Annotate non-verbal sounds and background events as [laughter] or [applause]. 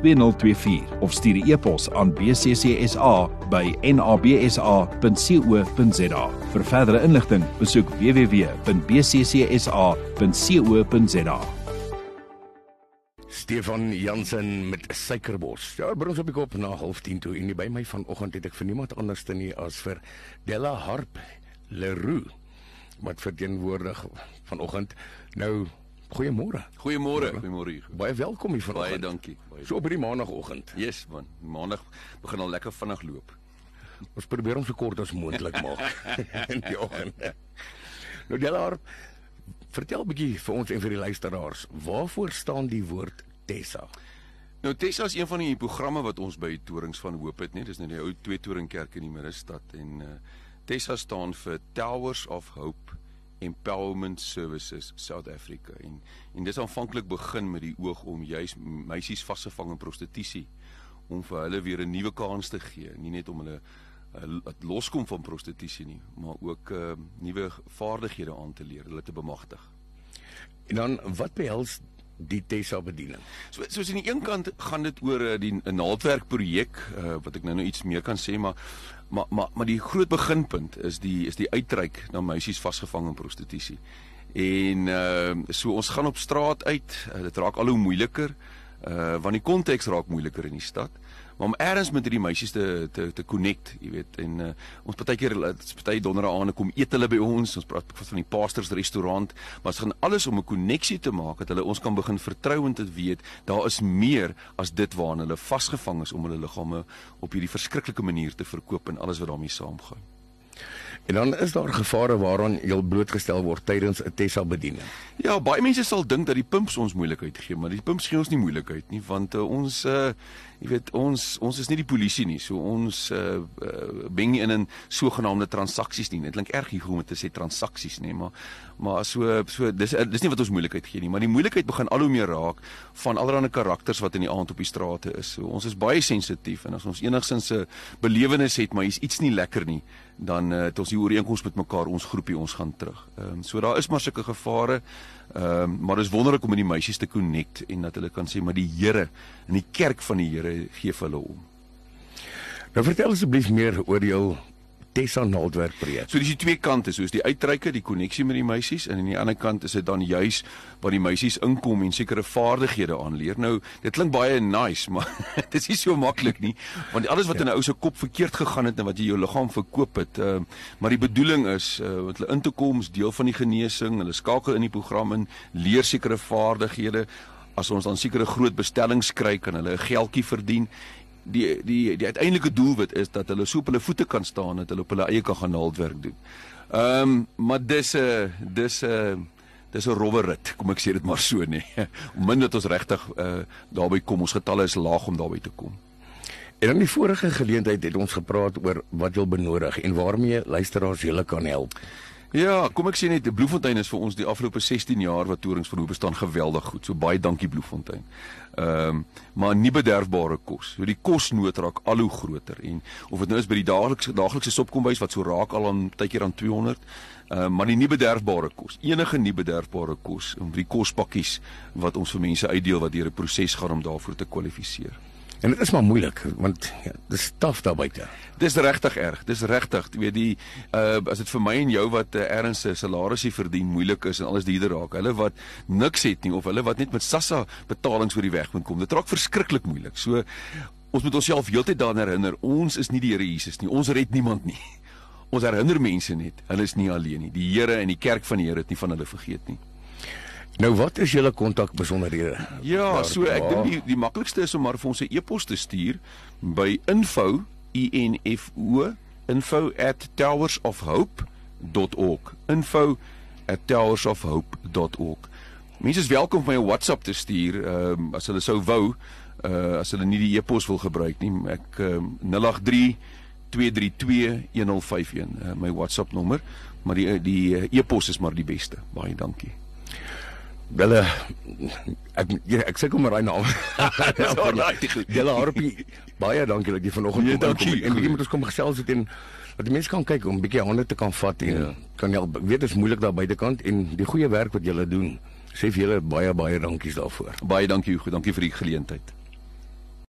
2024 of stuur 'n e-pos aan bccsa by nabsa.co.za. Vir verdere inligting, besoek www.bccsa.co.za. Stefan Jansen met suikerbos. Ja, bring ons op die kop na 09:30 toe en by my vanoggend het ek vir niemand anders te nie as vir Della Harp Leroux wat verteenwoordig vanoggend nou Goeiemôre. Goeiemôre. Goeiemôre. Baie welkom hier vanoggend. Baie dankie. Baie so op hierdie maandagooggend. Yes man. Maandag begin al lekker vinnig loop. Ons probeer om so kort as moontlik [laughs] maak in die oggend. Nou Delaar, vertel 'n bietjie vir ons en vir die luisteraars, waarvoor staan die woord Tessa? Nou Tessa is een van die programme wat ons by Torings van Hoop het, nee, dis nou die ou twee toringkerk in die middestad en uh, Tessa staan vir Towers of Hope Empowerment Services South Africa en en dis aanvanklik begin met die oog om juis meisies vasgevang in prostitusie om vir hulle weer 'n nuwe kans te gee, nie net om hulle wat uh, loskom van prostitusie nie, maar ook uh, nuwe vaardighede aan te leer, hulle te bemagtig. En dan wat behels die Tessa bediening. So soos aan die een kant gaan dit oor uh, die naaldwerk projek uh, wat ek nou nou iets meer kan sê maar maar maar maar die groot beginpunt is die is die uitreik na meisies vasgevang in prostitusie. En uh so ons gaan op straat uit, uh, dit raak al hoe moeiliker uh want die konteks raak moeiliker in die stad maar om eers met hierdie meisies te te te connect, jy weet, en uh, ons partykeer party donderdae kom eet hulle by ons, ons praat van die pastors restaurant, maar ons gaan alles om 'n koneksie te maak dat hulle ons kan begin vertrou en dit weet, daar is meer as dit waarna hulle vasgevang is om hulle liggame op hierdie verskriklike manier te verkoop en alles wat daarmee saamgaan. En dan is daar gevare waaraan jy blootgestel word tydens 'n Tessa bediening. Ja, baie mense sal dink dat die pimps ons moeilikheid gee, maar die pimps gee ons nie moeilikheid nie, want uh, ons uh jy weet ons ons is nie die polisie nie. So ons uh, uh ben nie in 'n sogenaamde transaksies nie. Dit klink erg hier om te sê transaksies nê, maar maar so so dis dis nie wat ons moeilikheid gee nie, maar die moeilikheid begin al hoe meer raak van allerlei karakters wat in die aand op die strate is. So ons is baie sensitief en as ons enigsins 'n belewenis het, maar hier's iets nie lekker nie, dan uh, het ons die ooreenkoms met mekaar ons groepie ons gaan terug. Ehm um, so daar is maar sulke gevare. Ehm um, maar dit is wonderlik om met die meisies te connect en dat hulle kan sê maar die Here in die kerk van die Here gee vir hulle om. Nou vertel asseblief meer oor jou Tessa naaldwerk projek. So dis die twee kante, soos die uitreike, die koneksie met die meisies en aan die ander kant is dit dan juis waar die meisies inkom en sekere vaardighede aanleer. Nou, dit klink baie nice, [laughs] maar dit is nie so maklik nie, want alles wat ja. in 'n ou se kop verkeerd gegaan het en wat jy jou liggaam verkoop het, uh, maar die bedoeling is uh, wat hulle in te kom, is deel van die genesing, hulle skakel in die program in, leer sekere vaardighede as ons dan sekere groot bestellings kry kan hulle 'n geldjie verdien die die die uiteindelike doelwit is dat hulle so op hulle voete kan staan dat hulle op hulle eie kan gaan naaldwerk doen. Ehm um, maar dis 'n dis 'n dis 'n rowwe rit, kom ek sê dit maar so nê. Om [laughs] min dat ons regtig uh, daarby kom, ons getalle is laag om daarby te kom. En in die vorige geleentheid het ons gepraat oor wat jy benodig en waarmee luisteraars julle kan help. Ja, kom ek sê net Bloemfontein is vir ons die afgelope 16 jaar wat Torings verhoop bestaan geweldig goed. So baie dankie Bloemfontein. Ehm um, maar nie bederfbare kos. So die kosnood raak al hoe groter en of dit nou is by die daaglikse daaglikse sopkombuis wat so raak al aan tydjie aan 200 Ehm uh, maar die nie bederfbare kos. Enige nie bederfbare kos, om die kospakkies wat ons vir mense uitdeel wat deur 'n proses gaan om daarvoor te kwalifiseer. En dit is maar moeilik want ja, dis taaf daar buite. Dis regtig erg. Dis regtig, jy weet die uh as dit vir my en jou wat uh, erns se salarisie verdien moeilik is en alles duurder raak. Hulle wat niks het nie of hulle wat net met Sassa betalings oor die weg moet kom. Dit raak verskriklik moeilik. So ons moet onsself heeltyd daaraan herinner, ons is nie die Here Jesus nie. Ons red niemand nie. Ons herinner mense net, hulle is nie alleen nie. Die Here en die kerk van die Here het nie van hulle vergeet nie. Nou wat is julle kontak besonderhede? Ja, Daar, so ek dink die die maklikste is om maar vir ons 'n e-pos te stuur by info info info@towersofhope.org. info@towersofhope.org. Mense is welkom om my 'n WhatsApp te stuur ehm um, as hulle sou wou, uh as hulle nie die e-pos wil gebruik nie. Ek ehm um, 083 2321051 uh, my WhatsApp nommer maar die die uh, e-pos is maar die beste baie dankie Hulle ek ek sê kom maar daai naam. [laughs] Julle harpie baie dankie dat jy vanoggend Nee, kom dankie. en bietjie met ons kom gesels het en dat die mense kan kyk om 'n bietjie hande te kan vat en ja. kan help. Ek weet dit is moeilik daar buitekant en die goeie werk wat julle doen. Sê vir julle baie baie dankies daarvoor. baie dankie Hugo dankie vir die geleentheid